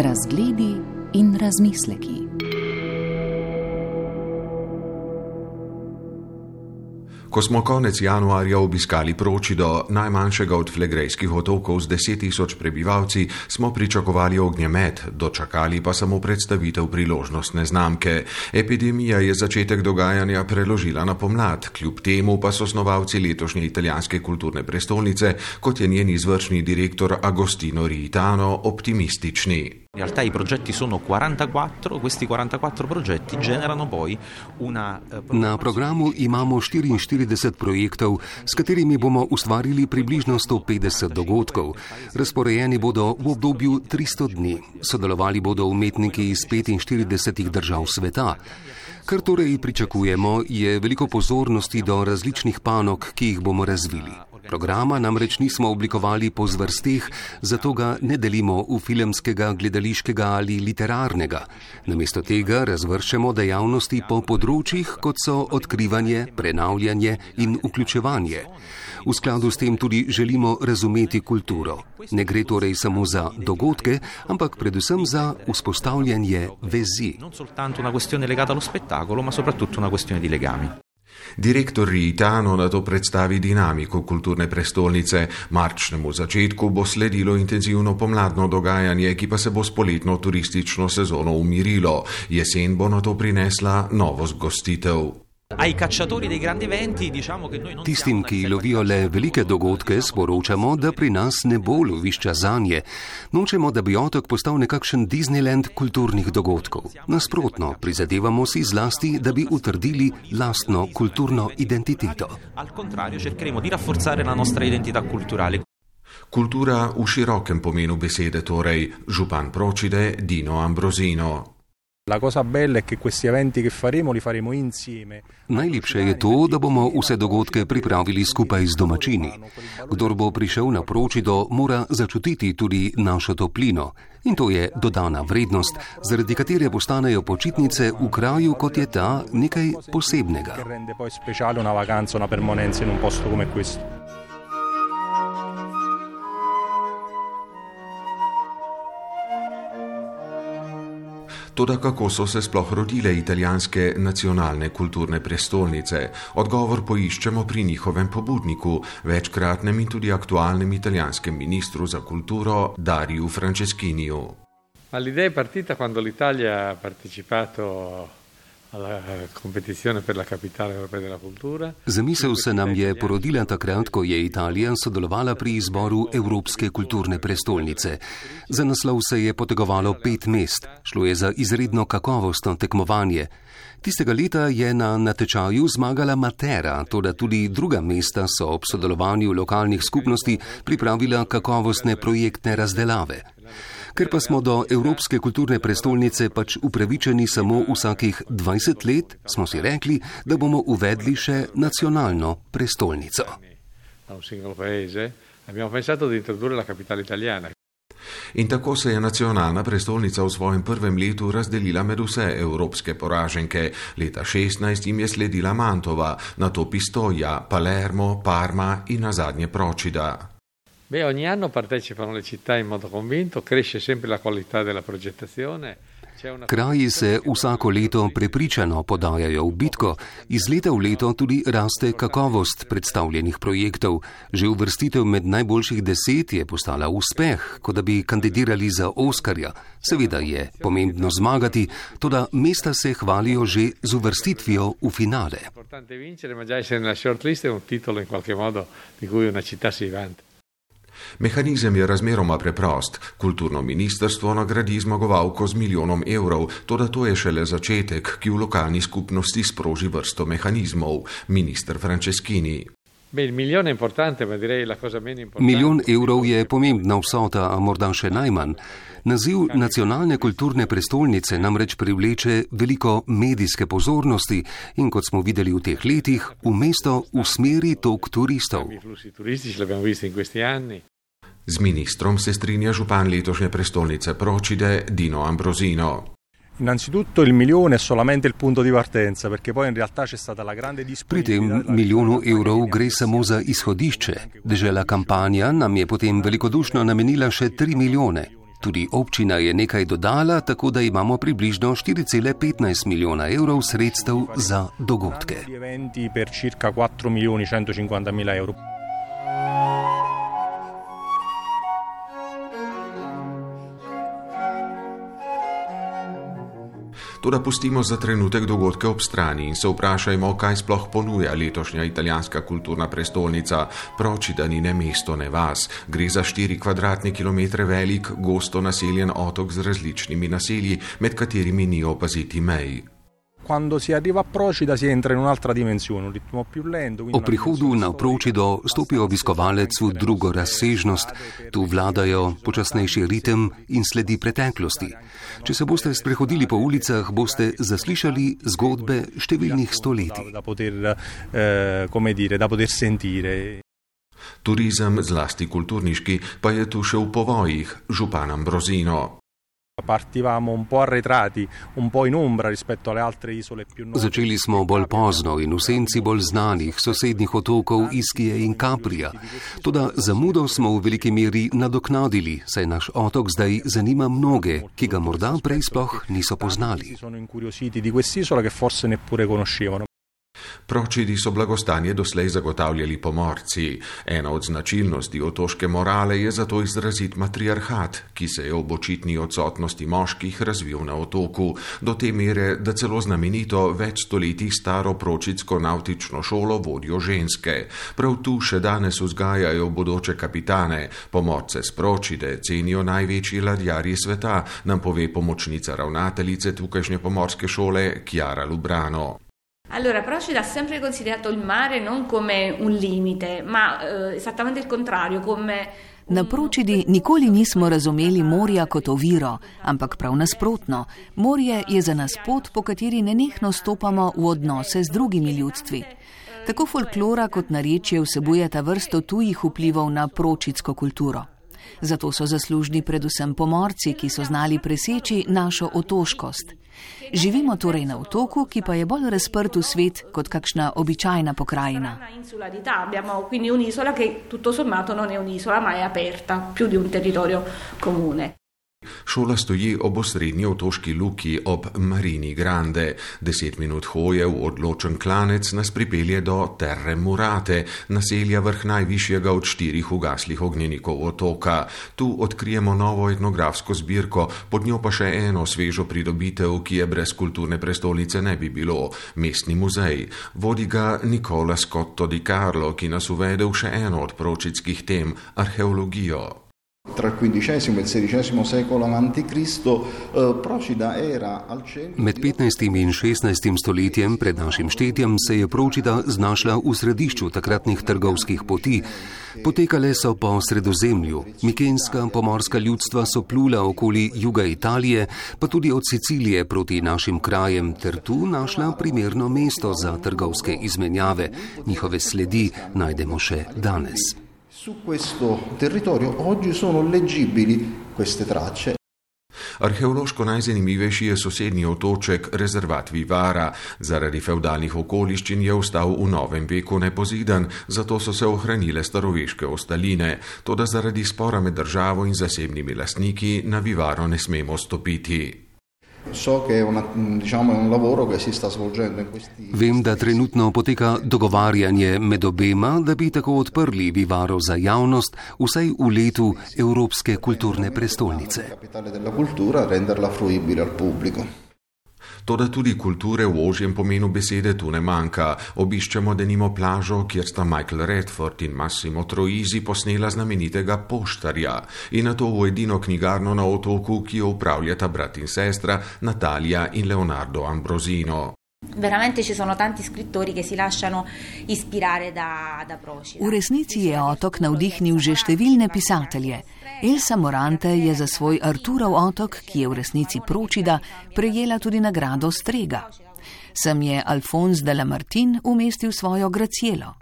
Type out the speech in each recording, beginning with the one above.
Razgledi in razmisleki. Ko smo konec januarja obiskali Pročido, najmanjšega od flegrejskih otokov z deset tisoč prebivalci, smo pričakovali ognjemet, dočakali pa samo predstavitev priložnostne znamke. Epidemija je začetek dogajanja preložila na pomlad, kljub temu pa so snovalci letošnje italijanske kulturne prestolnice, kot je njen izvršni direktor Agostino Ritano, optimistični. In realtà i progetti sono 44, questi 44 progetti generano poi una... Eh, Na programu imamo 44 projektov, s katerimi bomo ustvarili približno 150 dogodkov. Razporejeni bodo v obdobju 300 dni. Sodelovali bodo umetniki iz 45 držav sveta. Kar torej pričakujemo, je veliko pozornosti do različnih panog, ki jih bomo razvili. Programa namreč nismo oblikovali po zvrsteh, zato ga ne delimo v filmskega, gledališkega ali literarnega. Namesto tega razvrščamo dejavnosti po področjih, kot so odkrivanje, prenavljanje in vključevanje. V skladu s tem tudi želimo razumeti kulturo. Ne gre torej samo za dogodke, ampak predvsem za vzpostavljanje vezi. Ne samo ena questione legata allo spettacolo, ma soprattutto una questione di legami. Direktor Ritano na to predstavi dinamiko kulturne prestolnice. Marčnemu začetku bo sledilo intenzivno pomladno dogajanje, ki pa se bo s poletno turistično sezono umirilo. Jesen bo na to prinesla novo zgostitev. Ai cacciatori dei grandi eventi diciamo che noi non Tistim, ki lovijo le velike dogodke, sporočamo, da pri nas ne bo lovišča zanje. Nočemo, da bi otok postal nekakšen Disneyland kulturnih dogodkov. Nasprotno, prizadevamo si zlasti, da bi utrdili lastno kulturno identiteto. Al contrario, cercheremo di rafforzare la nostra identità culturale. Kultura v širokem pomenu besede, torej župan Pročide Dino Ambrosino. La cosa bella è che questi eventi che faremo li faremo insieme. Najlepše je to, da bomo vse dogodke pripravili skupaj z domačini. Kdor bo prišel na pročido, mora začutiti tudi našo toplino. In to je dodana vrednost, zaradi katere postanejo počitnice v kraju, kot je ta, nekaj posebnega. Toda kako so se sploh rodile italijanske nacionalne kulturne prestolnice? Odgovor poiščemo pri njihovem pobudniku, večkratnem in tudi aktualnem italijanskem ministru za kulturo Dariju Franceschiniju. Ma l'idea è partita quando l'Italia ha partecipato Zamisel se nam je porodila takrat, ko je Italija sodelovala pri izboru Evropske kulturne prestolnice. Za naslov se je potegovalo pet mest, šlo je za izredno kakovostno tekmovanje. Tistega leta je na natečaju zmagala Matera, toda tudi druga mesta so ob sodelovanju lokalnih skupnosti pripravila kakovostne projektne razdelave. Ker pa smo do Evropske kulturne prestolnice pač upravičeni samo vsakih 20 let, smo si rekli, da bomo uvedli še nacionalno prestolnico. In tako se je nacionalna prestolnica v svojem prvem letu razdelila med vse evropske poraženke. Leta 16 jim je sledila Mantova, nato Pistoja, Palermo, Parma in nazadnje Pročida. Beh, ogni anno partecipano le città in modo convinto, cresce sempre la qualità della progettazione. Kraji se vsako leto prepričano podajajo v bitko, iz leta v leto tudi raste kakovost predstavljenih projektov. Že uvrstitev med najboljših deset je postala uspeh, kot da bi kandidirali za Oskarja. Seveda je pomembno zmagati, toda mesta se hvalijo že z uvrstitvijo v finale. Mehanizem je razmeroma preprost. Kulturno ministrstvo nagradi zmagovalko z milijonom evrov, toda to je šele začetek, ki v lokalni skupnosti sproži vrsto mehanizmov. Ministr Franceschini. Milijon evrov je pomembna vsota, a morda še najmanj. Naziv nacionalne kulturne prestolnice namreč privleče veliko medijske pozornosti in kot smo videli v teh letih, v mesto usmeri tok turistov. Z ministrom se strinja župan letošnje prestolnice Procide Dino Ambrosino. Innanzitutto il milione è solamente il punto di partenza, perché poi in realtà c'è stata la grande disponibilità. Pri tem milijonu evrov gre samo za izhodišče. Dežela kampanja nam je potem velikodušno namenila še 3 milijone. Tudi občina je nekaj dodala, tako da imamo približno 4,15 milijona evrov sredstev za dogodke. Toda pustimo za trenutek dogodke ob strani in se vprašajmo, kaj sploh ponuja letošnja italijanska kulturna prestolnica. Proči, da ni ne mesto, ne vas. Gre za 4 kvadratne kilometre velik, gosto naseljen otok z različnimi naselji, med katerimi ni opaziti mej quando si arriva a Procida si entra in un'altra dimensione, un ritmo più lento. O prihodu na Procido stopi obiskovalec v drugo razsežnost, tu vladajo počasnejši ritem in sledi preteklosti. Če se boste sprehodili po ulicah, boste zaslišali zgodbe številnih stoletij. Eh, Turizem, zlasti kulturniški, pa je tu še v povojih, župan Ambrosino. Partivamo un po' arretrati, un po' in ombra rispetto alle altre isole più nuove. Začeli smo bolj pozno in v senci bolj znanih sosednjih otokov Iskije in Kaprija. Toda zamudo smo v veliki meri nadoknadili, saj naš otok zdaj zanima mnoge, ki ga morda prej sploh niso poznali. Pročidi so blagostanje doslej zagotavljali pomorci. Ena od značilnosti otoške morale je zato izrazit matriarhat, ki se je ob očitni odsotnosti moških razvil na otoku, do te mere, da celo znamenito več stoletij staro pročitsko nautično šolo vodijo ženske. Prav tu še danes vzgajajo bodoče kapitane. Pomorce z pročide cenijo največji ladjarji sveta, nam pove pomočnica ravnateljice tukajšnje pomorske šole Chiara Lubrano. Allora, Procida ha sempre considerato il mare non come un limite, ma eh, esattamente il contrario, come Na Pročidi nikoli nismo razumeli morja kot oviro, ampak prav nasprotno. Morje je za nas pot, po kateri nenehno stopamo v odnose z drugimi ljudstvi. Tako folklora kot narečje vsebujeta vrsto tujih vplivov na pročidsko kulturo. Zato so zaslužni predvsem pomorci, ki so znali preseči našo otoškost. Živimo torej na otoku, ki pa je bolj razprt v svet kot kakšna običajna pokrajina. Šola stoji ob osrednji otoški luki ob Marini Grande. Deset minut hoje v odločen klanec nas pripelje do Terre Murate, naselja vrh najvišjega od štirih ugaslih ognjenikov otoka. Tu odkrijemo novo etnografsko zbirko, pod njo pa še eno svežo pridobitev, ki je brez kulturne prestolnice ne bi bilo - mestni muzej. Vodi ga Nikola Scotto di Carlo, ki nas uvede v še eno od pročitskih tem - arheologijo. Tra il XV e il XVI secolo a.C. Eh, Procida era al centro. Med 15. in 16. stoletjem pred našim štetjem se je Procida znašla v središču takratnih trgovskih poti. Potekale so po sredozemlju. Mikenska pomorska ljudstva so plula okoli juga Italije, pa tudi od Sicilije proti našim krajem, ter tu našla primerno mesto za trgovske izmenjave. Njihove sledi najdemo še danes. Su questo territorio oggi sono leggibili queste tracce. Arheološko najzanimivejši je sosednji otoček, rezervat Vivara. Zaradi feudalnih okoliščin je ostal v novem veku nepozidan, zato so se ohranile staroveške ostaline. Toda zaradi spora med državo in zasebnimi lastniki na Vivaro ne smemo stopiti. So che è, una, diciamo, è un lavoro che si sta svolgendo in questi Vem, da trenutno poteka dogovarjanje med obema, da bi tako odprli Vivaro za javnost vsaj v letu Evropske kulturne prestolnice. capitale della cultura renderla fruibile al pubblico. Toda tudi kulture v ožjem pomenu besede tu ne manjka. Obiščemo denimo plažo, kjer sta Michael Redford in Massimo Troisi posnela znamenitega poštarja in na to v edino knjigarno na otoku, ki jo upravljata brat in sestra Natalija in Leonardo Ambrosino. Veramente ci sono tanti scrittori che si lasciano ispirare da, da Procida. V resnici je otok navdihnil že številne pisatelje. Elsa Morante je za svoj Arturov otok, ki je v resnici Pročida, prejela tudi nagrado Strega. Sem je Alfons de Lamartine umestil svojo Gracielo.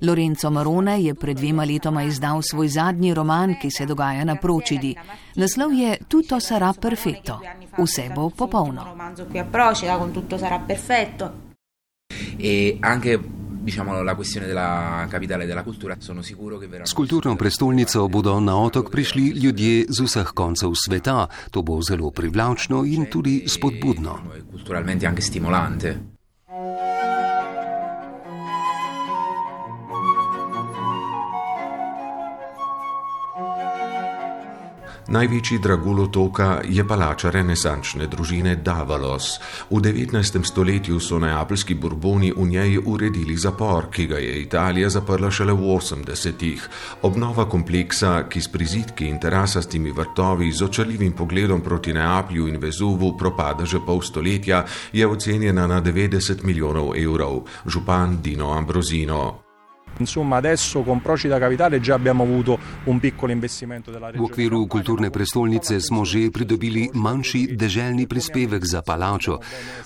Lorenzo Marone je pred dvema letoma izdal svoj zadnji roman, ki se dogaja na Pročidi. Naslov je Tutto sarà perfetto. Vse bo popolno. romanzo qui a Procida con tutto sarà perfetto. e anche diciamo, la questione della capitale della cultura, sono sicuro che verrà. S kulturno prestolnico bodo na otok prišli ljudje z vseh koncev sveta. To bo zelo privlačno in tudi spodbudno. Kulturalmente anche stimolante. Največji dragul otoka je palača renesančne družine Davalos. V 19. stoletju so neapeljski burboni v njej uredili zapor, ki ga je Italija zaprla šele v 80-ih. Obnova kompleksa, ki s prizitki in terasastimi vrtovi z očarljivim pogledom proti Neaplju in Vezuvu propada že pol stoletja, je ocenjena na 90 milijonov evrov. Župan Dino Ambrosino. Insomma, adesso con Procida Capitale già abbiamo avuto un piccolo investimento della regione. V okviru kulturne prestolnice smo že pridobili manjši deželni prispevek za palačo.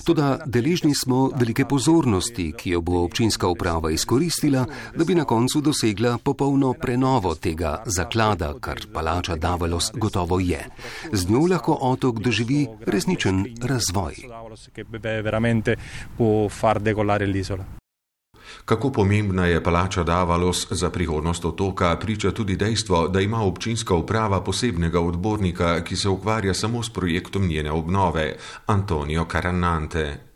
Toda deležni smo velike pozornosti, ki jo bo občinska uprava izkoristila, da bi na koncu dosegla popolno prenovo tega zaklada, kar palača Davalos gotovo je. Z njo lahko otok doživi resničen razvoj. Kako pomembna je palača Davalos za prihodnost otoka, priča tudi dejstvo, da ima občinska uprava posebnega odbornika, ki se ukvarja samo s projektom njene obnove, Antonio Carannante.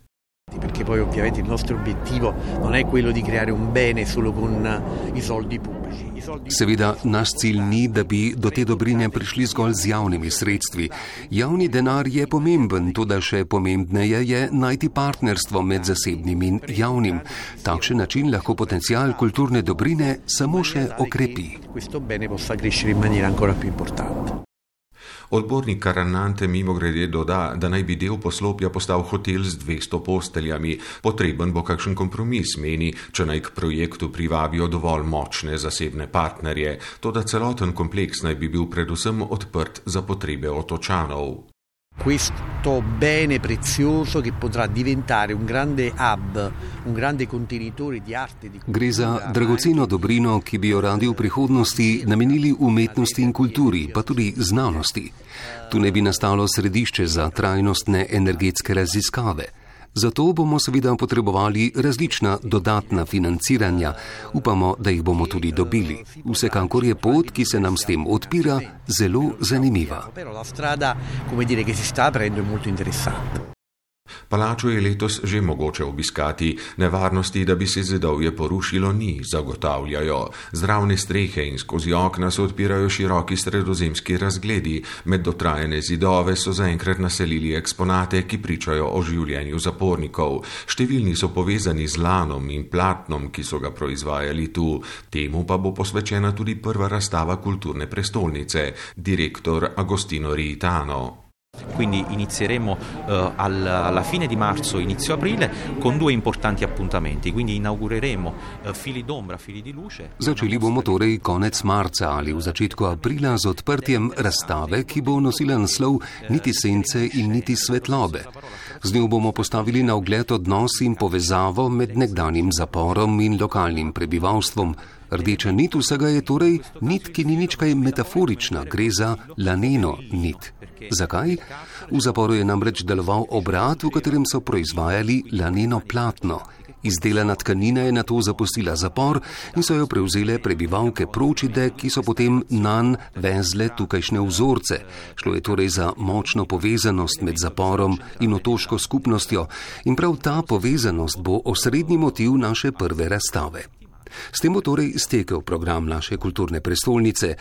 Perché poi ovviamente il nostro obiettivo non è quello di creare un bene solo con i soldi pubblici. Seveda, naš cilj ni, da bi do te dobrine prišli zgolj z javnimi sredstvi. Javni denar je pomemben, tudi še pomembneje je najti partnerstvo med zasebnim in javnim. Takšen način lahko potencial kulturne dobrine samo še okrepi. Odbornik Karanante mimo grede doda, da naj bi del poslopja postal hotel z 200 posteljami. Potreben bo kakšen kompromis, meni, če naj k projektu privabijo dovolj močne zasebne partnerje. To, da celoten kompleks naj bi bil predvsem odprt za potrebe otočanov. Questo bene prezioso che potrà diventare un grande hub, un grande contenitore di arte. Di Gre za dragoceno dobrino, ki bi jo radi v prihodnosti namenili umetnosti in kulturi, pa tudi znanosti. Tu ne bi nastalo središče za trajnostne energetske raziskave. Zato bomo seveda potrebovali različna dodatna financiranja. Upamo, da jih bomo tudi dobili. Vsekakor je pot, ki se nam s tem odpira, zelo zanimiva. Palačo je letos že mogoče obiskati, nevarnosti, da bi se zidovje porušilo, ni, zagotavljajo. Zdravne strehe in skozi okna se odpirajo široki sredozemski razgledi, med dotrajene zidove so zaenkrat naselili eksponate, ki pričajo o življenju zapornikov. Številni so povezani z lanom in platnom, ki so ga proizvajali tu. Temu pa bo posvečena tudi prva razstava kulturne prestolnice, direktor Agostino Ritano. Quindi inizieremo eh, alla fine di marzo, inizio aprile con due importanti appuntamenti. Quindi inaugureremo eh, fili d'ombra, fili di luce. Začeli bomo torej konec marca ali v začetku aprila z odprtjem razstave, ki bo nosila naslov Niti sence in niti svetlobe. Z njo bomo postavili na ogled odnos in povezavo med nekdanjim zaporom in lokalnim prebivalstvom. Rdeča nit vsega je torej nit, ki ni nič kaj metaforična, gre za laneno nit. Zakaj? V zaporu je namreč deloval obrat, v katerem so proizvajali laneno platno. Izdelana tkanina je na to zapustila zapor in so jo prevzele prebivalke Pročide, ki so potem nan vezle tukajšnje vzorce. Šlo je torej za močno povezanost med zaporom in otoško skupnostjo in prav ta povezanost bo osrednji motiv naše prve razstave. S tem bo torej stekel program naše kulturne prestolnice.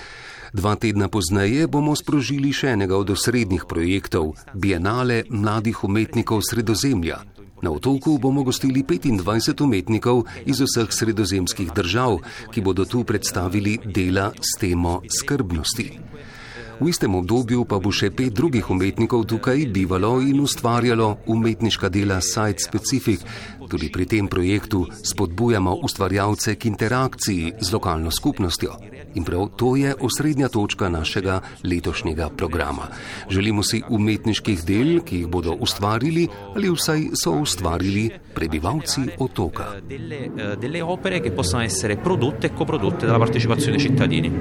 Dva tedna pozneje bomo sprožili še enega od osrednjih projektov - Bienale mladih umetnikov Sredozemlja. Na otoku bomo gostili 25 umetnikov iz vseh sredozemskih držav, ki bodo tu predstavili dela s temo skrbnosti. V istem obdobju pa bo še pet drugih umetnikov tukaj bivalo in ustvarjalo umetniška dela Site Specific. Tudi pri tem projektu spodbujamo ustvarjalce k interakciji z lokalno skupnostjo. In prav to je osrednja točka našega letošnjega programa. Želimo si umetniških del, ki jih bodo ustvarili ali vsaj so ustvarili prebivalci otoka. Delle, delle opere, ki possono essere prodotte e coprodotte dalla partecipazione cittadini.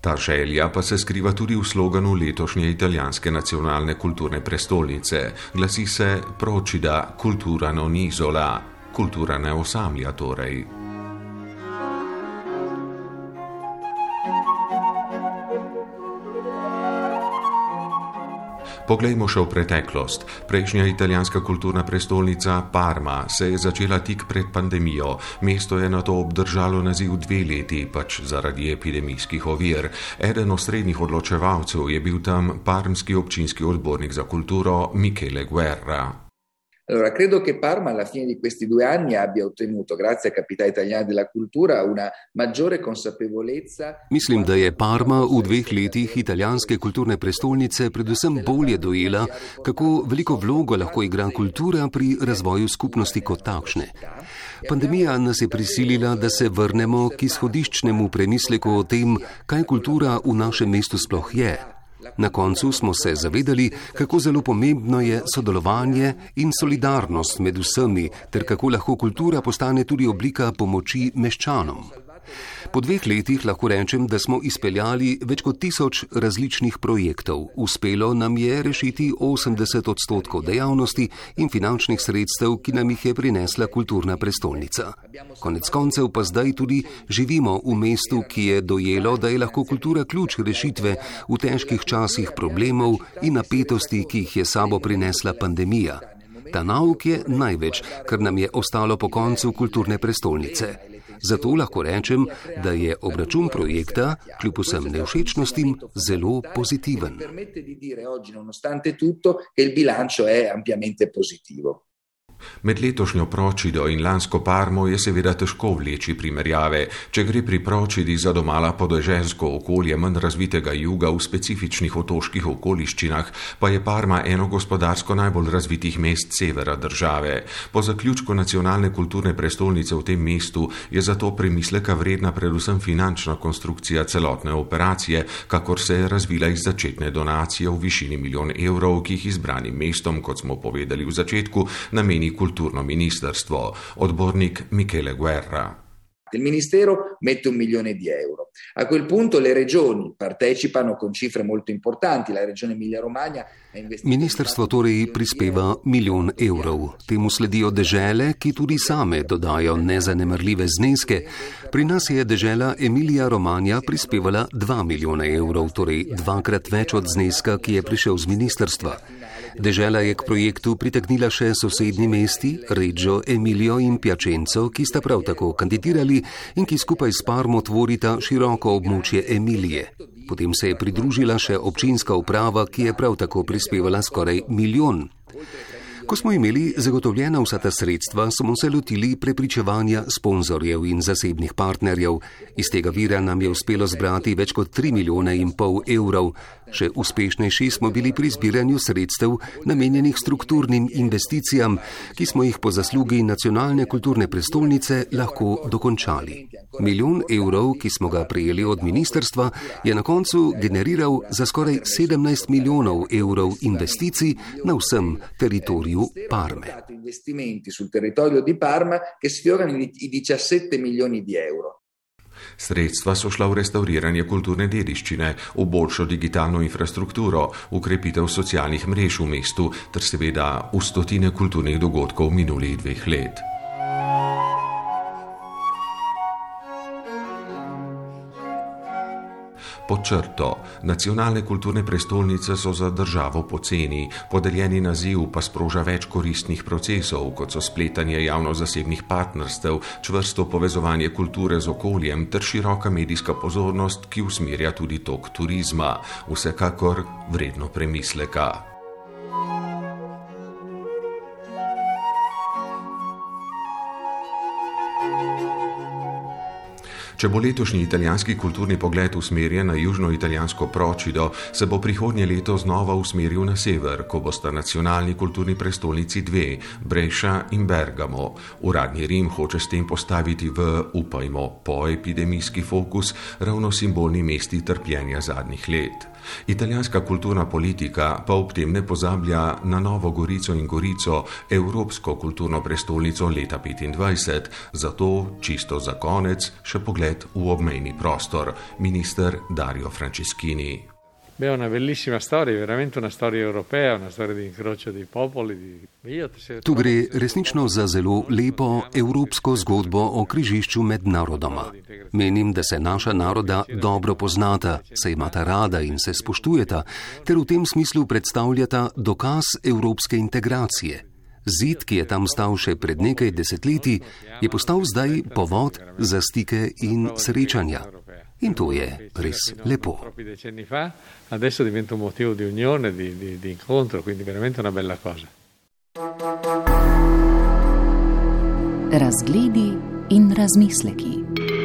Ta želja pa se skriva tudi v sloganu letošnje italijanske nacionalne kulturne prestolnice. Glasi se Procida cultura non isola. kultura ne osamlja torej. Poglejmo še v preteklost. Prejšnja italijanska kulturna prestolnica Parma se je začela tik pred pandemijo. Mesto je na to obdržalo naziv dve leti, pač zaradi epidemijskih ovir. Eden od srednjih odločevalcev je bil tam parmski občinski odbornik za kulturo Michele Guerra. Allora, credo che Parma alla fine di questi due anni abbia ottenuto, grazie a Capitale Italiana della Cultura, una maggiore consapevolezza. Mislim, da je Parma v dveh letih italijanske kulturne prestolnice predvsem bolje dojela, kako veliko vlogo lahko igra kultura pri razvoju skupnosti kot takšne. Pandemija nas je prisilila, da se vrnemo k izhodiščnemu premisleku o tem, kaj kultura v našem mestu sploh je. Na koncu smo se zavedali, kako zelo pomembno je sodelovanje in solidarnost med vsemi, ter kako lahko kultura postane tudi oblika pomoči meščanom. Po dveh letih lahko rečem, da smo izpeljali več kot tisoč različnih projektov. Uspelo nam je rešiti 80 odstotkov dejavnosti in finančnih sredstev, ki nam jih je prinesla kulturna prestolnica. Konec koncev pa zdaj tudi živimo v mestu, ki je dojelo, da je lahko kultura ključ rešitve v težkih časih problemov in napetosti, ki jih je sabo prinesla pandemija. Ta nauk je največ, kar nam je ostalo po koncu kulturne prestolnice. Zato lahko rečem, da je obračun projekta, kljub vsem nevšečnostim, zelo pozitiven. Med letošnjo pročido in lansko parmo je seveda težko vleči primerjave. Če gre pri pročidi za domala podeželsko okolje manj razvitega juga v specifičnih otoških okoliščinah, pa je parma eno gospodarsko najbolj razvitih mest severa države. Po zaključku nacionalne kulturne prestolnice v tem mestu je zato premisleka vredna predvsem finančna konstrukcija celotne operacije, kakor se je razvila iz začetne donacije v višini milijon evrov, ki jih izbranim mestom, kot smo povedali v začetku, nameni culturno ministrstvo, odbornik Michele Guerra. Il Ministero mette un milione di euro. A quel punto le regioni partecipano con cifre molto importanti. La regione Emilia-Romagna ha investito. Ministrstvo torej prispeva milijon evrov. Temu sledijo dežele, ki tudi same dodajo nezanemrljive zneske. Pri nas je dežela Emilia-Romagna prispevala 2 milijona evrov, torej dvakrat več od zneska, ki je prišel z ministrstva. Dežela je k projektu pritegnila še sosednji mesti, Reggio, Emilio in Piacenzo, ki sta prav tako kandidirali in ki skupaj s Parmo tvorita široko območje Emilije. Potem se je pridružila še občinska uprava, ki je prav tako prispevala skoraj milijon. Ko smo imeli zagotovljena vsa ta sredstva, smo se lotili prepričevanja sponzorjev in zasebnih partnerjev. Iz tega vira nam je uspelo zbrati več kot 3 milijone in pol evrov. Še uspešnejši smo bili pri zbiranju sredstev namenjenih strukturnim investicijam, ki smo jih po zaslugi nacionalne kulturne prestolnice lahko dokončali. Milijon evrov, ki smo ga prejeli od ministerstva, je na koncu generiral za skoraj 17 milijonov evrov investicij na vsem teritoriju Parme. investimenti sul territorio di Parma che sfiorano i 17 milioni di euro. Sredstva so šla v restauriranje kulturne dediščine, v boljšo digitalno infrastrukturo, ukrepitev socialnih mrež v mestu ter seveda v stotine kulturnih dogodkov minulih dveh let. Pod črto, nacionalne kulturne prestolnice so za državo poceni, podeljeni naziv pa sproža več koristnih procesov, kot so spletanje javno-zasebnih partnerstev, čvrsto povezovanje kulture z okoljem ter široka medijska pozornost, ki usmerja tudi tok turizma. Vsekakor vredno premisleka. Če bo letošnji italijanski kulturni pogled usmerjen na južno-italijansko pročido, se bo prihodnje leto znova usmeril na sever, ko bosta nacionalni kulturni prestolnici dve, Breša in Bergamo. Uradni Rim hoče s tem postaviti v, upajmo, poepidemijski fokus ravno simbolni mesti trpljenja zadnjih let. Italijanska kulturna politika pa ob tem ne pozablja na Novo Gorico in Gorico, evropsko kulturno prestolnico leta 2025, zato čisto za konec še pogled v obmejni prostor, minister Dario Franceschini. Beh, una bellissima storia, veramente una storia europea, una storia di incrocio dei popoli. Di... Tu gre resnično za zelo lepo evropsko zgodbo o križišču med narodoma. Menim, da se naša naroda dobro poznata, se imata rada in se spoštujeta, ter v tem smislu predstavljata dokaz evropske integracije. Zid, ki je tam stal še pred nekaj desetletji, je postal zdaj povod za stike in srečanja. In to je res lepo. Adesso diventa un motivo di unione, di, di, di incontro, quindi veramente una bella cosa. Razgledi in razmisleki.